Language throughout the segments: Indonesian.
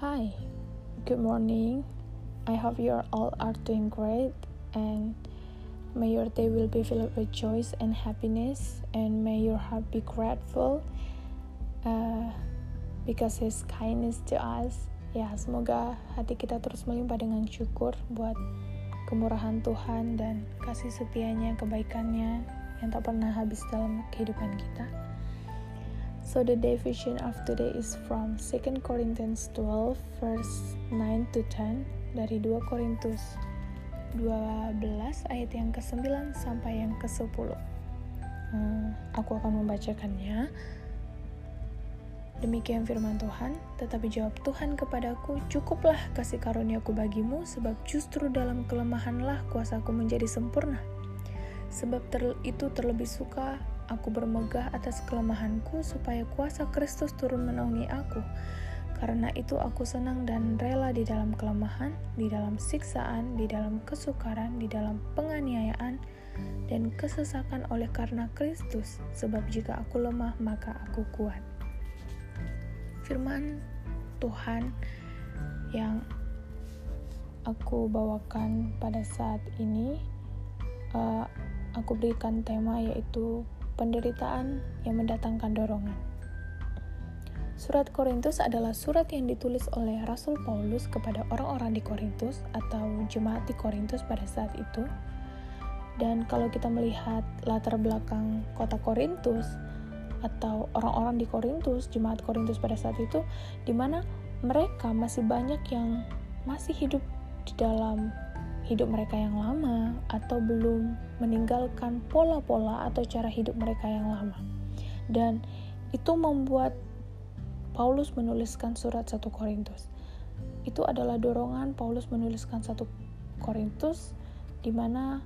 Hi, good morning. I hope you all are doing great and may your day will be filled with joy and happiness and may your heart be grateful uh, because his kindness to us. Ya, semoga hati kita terus melimpah dengan syukur buat kemurahan Tuhan dan kasih setianya, kebaikannya yang tak pernah habis dalam kehidupan kita. So the definition of today is from 2 Corinthians 12 verse 9 to 10 dari 2 Korintus 12 ayat yang ke-9 sampai yang ke-10. Hmm, aku akan membacakannya. Demikian firman Tuhan, tetapi jawab Tuhan kepadaku, cukuplah kasih karuniaku bagimu, sebab justru dalam kelemahanlah kuasaku menjadi sempurna. Sebab ter itu terlebih suka Aku bermegah atas kelemahanku supaya kuasa Kristus turun menaungi aku. Karena itu aku senang dan rela di dalam kelemahan, di dalam siksaan, di dalam kesukaran, di dalam penganiayaan, dan kesesakan oleh karena Kristus. Sebab jika aku lemah, maka aku kuat. Firman Tuhan yang aku bawakan pada saat ini, uh, aku berikan tema yaitu penderitaan yang mendatangkan dorongan. Surat Korintus adalah surat yang ditulis oleh Rasul Paulus kepada orang-orang di Korintus atau jemaat di Korintus pada saat itu. Dan kalau kita melihat latar belakang kota Korintus atau orang-orang di Korintus, jemaat Korintus pada saat itu, di mana mereka masih banyak yang masih hidup di dalam hidup mereka yang lama atau belum meninggalkan pola-pola atau cara hidup mereka yang lama. Dan itu membuat Paulus menuliskan surat 1 Korintus. Itu adalah dorongan Paulus menuliskan 1 Korintus di mana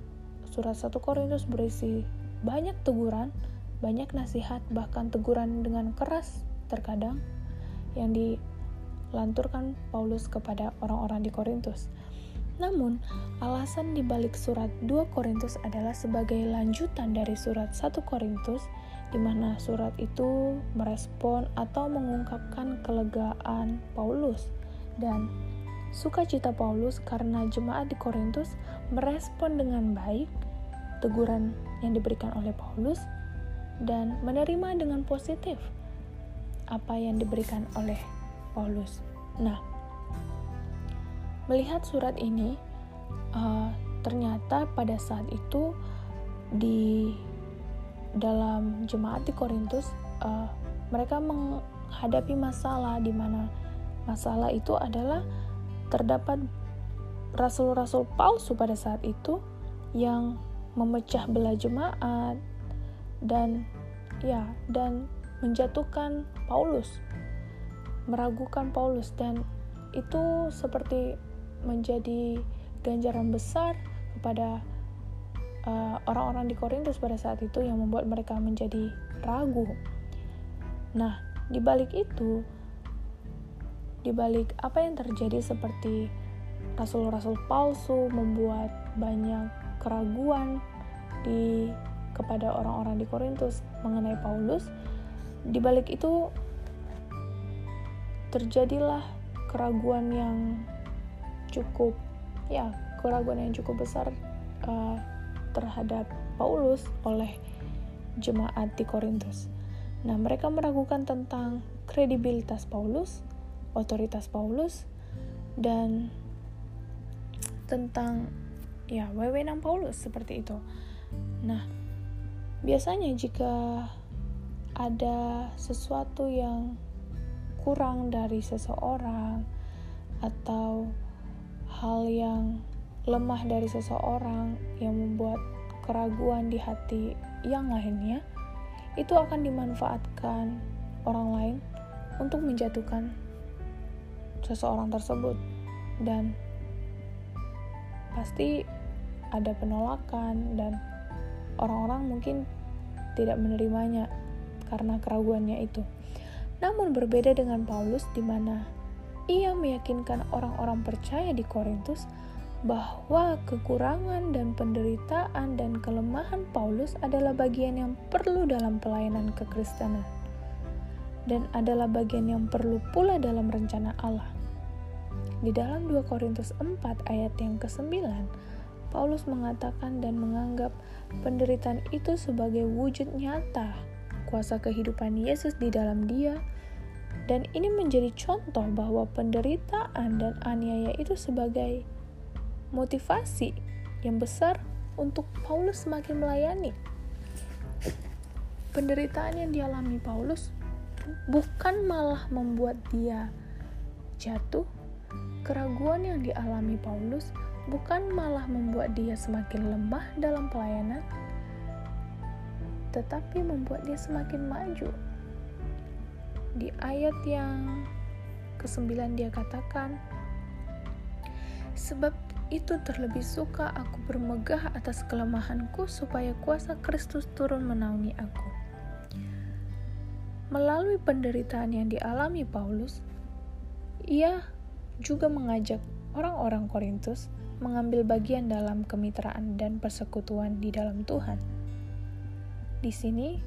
surat 1 Korintus berisi banyak teguran, banyak nasihat, bahkan teguran dengan keras terkadang yang dilanturkan Paulus kepada orang-orang di Korintus. Namun, alasan dibalik surat 2 Korintus adalah sebagai lanjutan dari surat 1 Korintus di mana surat itu merespon atau mengungkapkan kelegaan Paulus dan sukacita Paulus karena jemaat di Korintus merespon dengan baik teguran yang diberikan oleh Paulus dan menerima dengan positif apa yang diberikan oleh Paulus. Nah, Melihat surat ini, uh, ternyata pada saat itu di dalam jemaat di Korintus uh, mereka menghadapi masalah di mana masalah itu adalah terdapat rasul-rasul palsu pada saat itu yang memecah belah jemaat dan ya dan menjatuhkan Paulus meragukan Paulus. Dan itu seperti menjadi ganjaran besar kepada uh, orang-orang di Korintus pada saat itu yang membuat mereka menjadi ragu. Nah, di balik itu, di balik apa yang terjadi seperti rasul-rasul palsu membuat banyak keraguan di kepada orang-orang di Korintus mengenai Paulus, di balik itu terjadilah keraguan yang cukup ya keraguan yang cukup besar uh, terhadap Paulus oleh jemaat di Korintus. Nah, mereka meragukan tentang kredibilitas Paulus, otoritas Paulus, dan tentang ya wewenang Paulus seperti itu. Nah, biasanya jika ada sesuatu yang kurang dari seseorang atau hal yang lemah dari seseorang yang membuat keraguan di hati yang lainnya, itu akan dimanfaatkan orang lain untuk menjatuhkan seseorang tersebut, dan pasti ada penolakan, dan orang-orang mungkin tidak menerimanya karena keraguannya itu. Namun, berbeda dengan Paulus, di mana ia meyakinkan orang-orang percaya di Korintus bahwa kekurangan dan penderitaan dan kelemahan Paulus adalah bagian yang perlu dalam pelayanan kekristenan. dan adalah bagian yang perlu pula dalam rencana Allah. Di dalam 2 Korintus 4 ayat yang ke-9, Paulus mengatakan dan menganggap penderitaan itu sebagai wujud nyata kuasa kehidupan Yesus di dalam dia dan ini menjadi contoh bahwa penderitaan dan aniaya itu sebagai motivasi yang besar untuk Paulus semakin melayani. Penderitaan yang dialami Paulus bukan malah membuat dia jatuh. Keraguan yang dialami Paulus bukan malah membuat dia semakin lemah dalam pelayanan, tetapi membuat dia semakin maju. Di ayat yang ke-9 dia katakan, Sebab itu terlebih suka aku bermegah atas kelemahanku supaya kuasa Kristus turun menaungi aku. Melalui penderitaan yang dialami Paulus, ia juga mengajak orang-orang Korintus mengambil bagian dalam kemitraan dan persekutuan di dalam Tuhan. Di sini,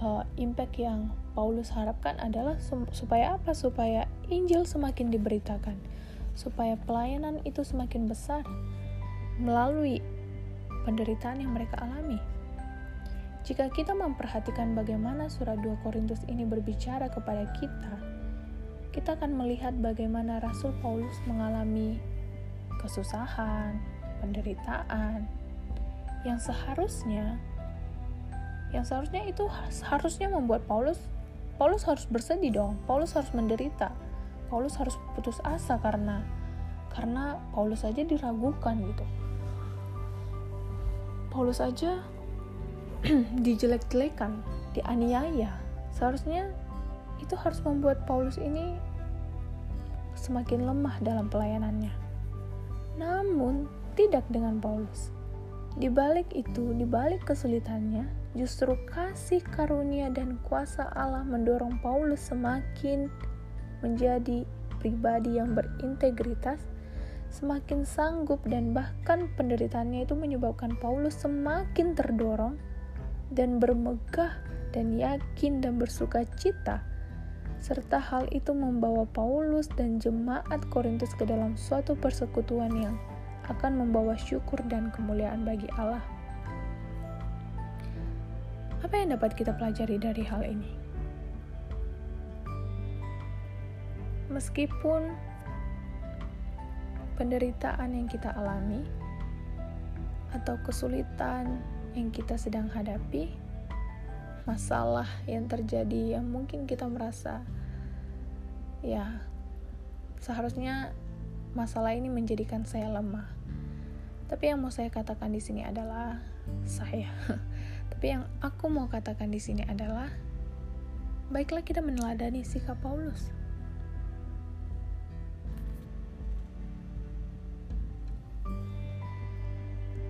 uh, impact yang Paulus harapkan adalah supaya apa? Supaya Injil semakin diberitakan, supaya pelayanan itu semakin besar melalui penderitaan yang mereka alami. Jika kita memperhatikan bagaimana surat 2 Korintus ini berbicara kepada kita, kita akan melihat bagaimana Rasul Paulus mengalami kesusahan, penderitaan yang seharusnya yang seharusnya itu harusnya membuat Paulus Paulus harus bersedih dong. Paulus harus menderita. Paulus harus putus asa karena karena Paulus saja diragukan gitu. Paulus aja dijelek-jelekan, dianiaya. Seharusnya itu harus membuat Paulus ini semakin lemah dalam pelayanannya. Namun, tidak dengan Paulus. Di balik itu, di balik kesulitannya, justru kasih karunia dan kuasa Allah mendorong Paulus semakin menjadi pribadi yang berintegritas, semakin sanggup dan bahkan penderitaannya itu menyebabkan Paulus semakin terdorong dan bermegah dan yakin dan bersuka cita. Serta hal itu membawa Paulus dan jemaat Korintus ke dalam suatu persekutuan yang akan membawa syukur dan kemuliaan bagi Allah. Apa yang dapat kita pelajari dari hal ini? Meskipun penderitaan yang kita alami atau kesulitan yang kita sedang hadapi, masalah yang terjadi yang mungkin kita merasa ya seharusnya masalah ini menjadikan saya lemah. Tapi yang mau saya katakan di sini adalah saya. Tapi yang aku mau katakan di sini adalah baiklah kita meneladani sikap Paulus.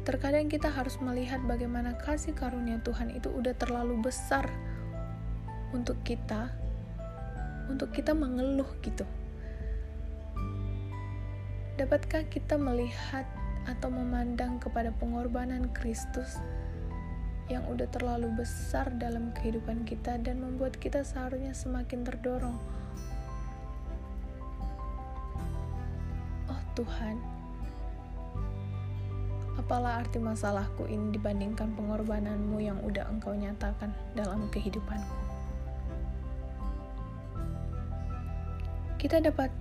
Terkadang kita harus melihat bagaimana kasih karunia Tuhan itu udah terlalu besar untuk kita, untuk kita mengeluh gitu. Dapatkah kita melihat atau memandang kepada pengorbanan Kristus yang udah terlalu besar dalam kehidupan kita dan membuat kita seharusnya semakin terdorong? Oh Tuhan, apalah arti masalahku ini dibandingkan pengorbananmu yang udah engkau nyatakan dalam kehidupanku. Kita dapat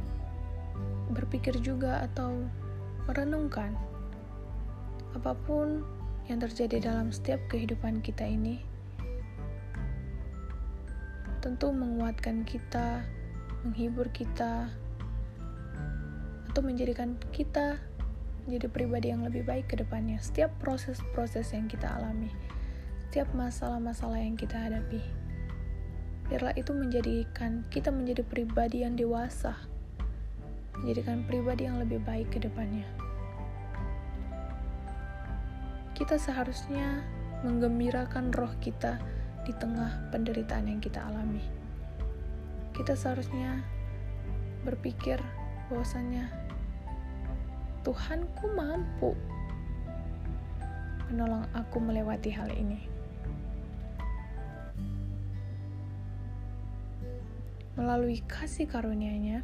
berpikir juga atau merenungkan apa pun yang terjadi dalam setiap kehidupan kita ini tentu menguatkan kita, menghibur kita, atau menjadikan kita menjadi pribadi yang lebih baik ke depannya. Setiap proses-proses yang kita alami, setiap masalah-masalah yang kita hadapi, biarlah itu menjadikan kita menjadi pribadi yang dewasa, menjadikan pribadi yang lebih baik ke depannya. Kita seharusnya menggembirakan roh kita di tengah penderitaan yang kita alami. Kita seharusnya berpikir bahwasanya Tuhanku mampu menolong aku melewati hal ini. melalui kasih karunia-Nya,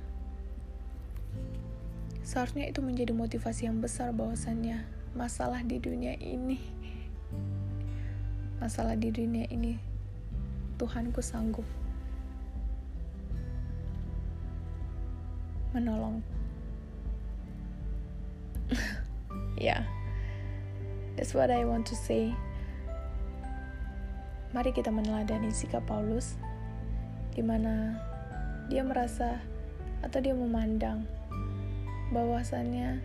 seharusnya itu menjadi motivasi yang besar bahwasannya masalah di dunia ini masalah di dunia ini Tuhanku sanggup menolong. Yeah that's what I want to say. Mari kita meneladani sikap Paulus di mana dia merasa atau dia memandang bahwasannya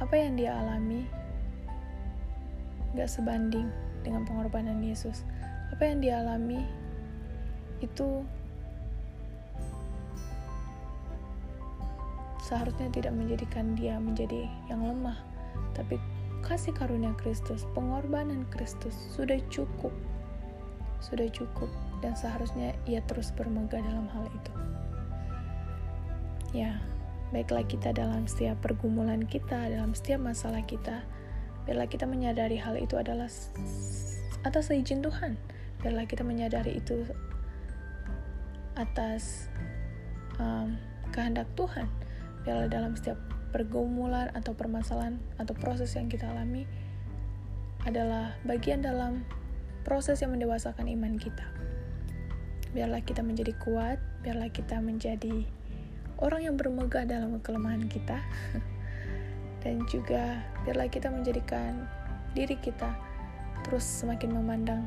apa yang dia alami gak sebanding dengan pengorbanan Yesus apa yang dia alami itu seharusnya tidak menjadikan dia menjadi yang lemah tapi kasih karunia Kristus, pengorbanan Kristus sudah cukup. Sudah cukup dan seharusnya ia terus bermegah dalam hal itu. Ya, baiklah kita dalam setiap pergumulan kita, dalam setiap masalah kita, biarlah kita menyadari hal itu adalah atas izin Tuhan. Biarlah kita menyadari itu atas um, kehendak Tuhan. Biarlah dalam setiap pergumulan atau permasalahan atau proses yang kita alami adalah bagian dalam proses yang mendewasakan iman kita. Biarlah kita menjadi kuat, biarlah kita menjadi orang yang bermegah dalam kelemahan kita. Dan juga biarlah kita menjadikan diri kita terus semakin memandang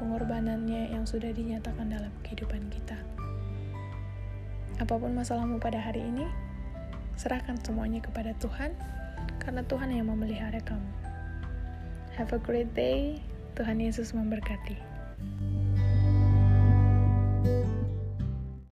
pengorbanannya yang sudah dinyatakan dalam kehidupan kita. Apa pun masalahmu pada hari ini, Serahkan semuanya kepada Tuhan, karena Tuhan yang memelihara kamu. Have a great day. Tuhan Yesus memberkati.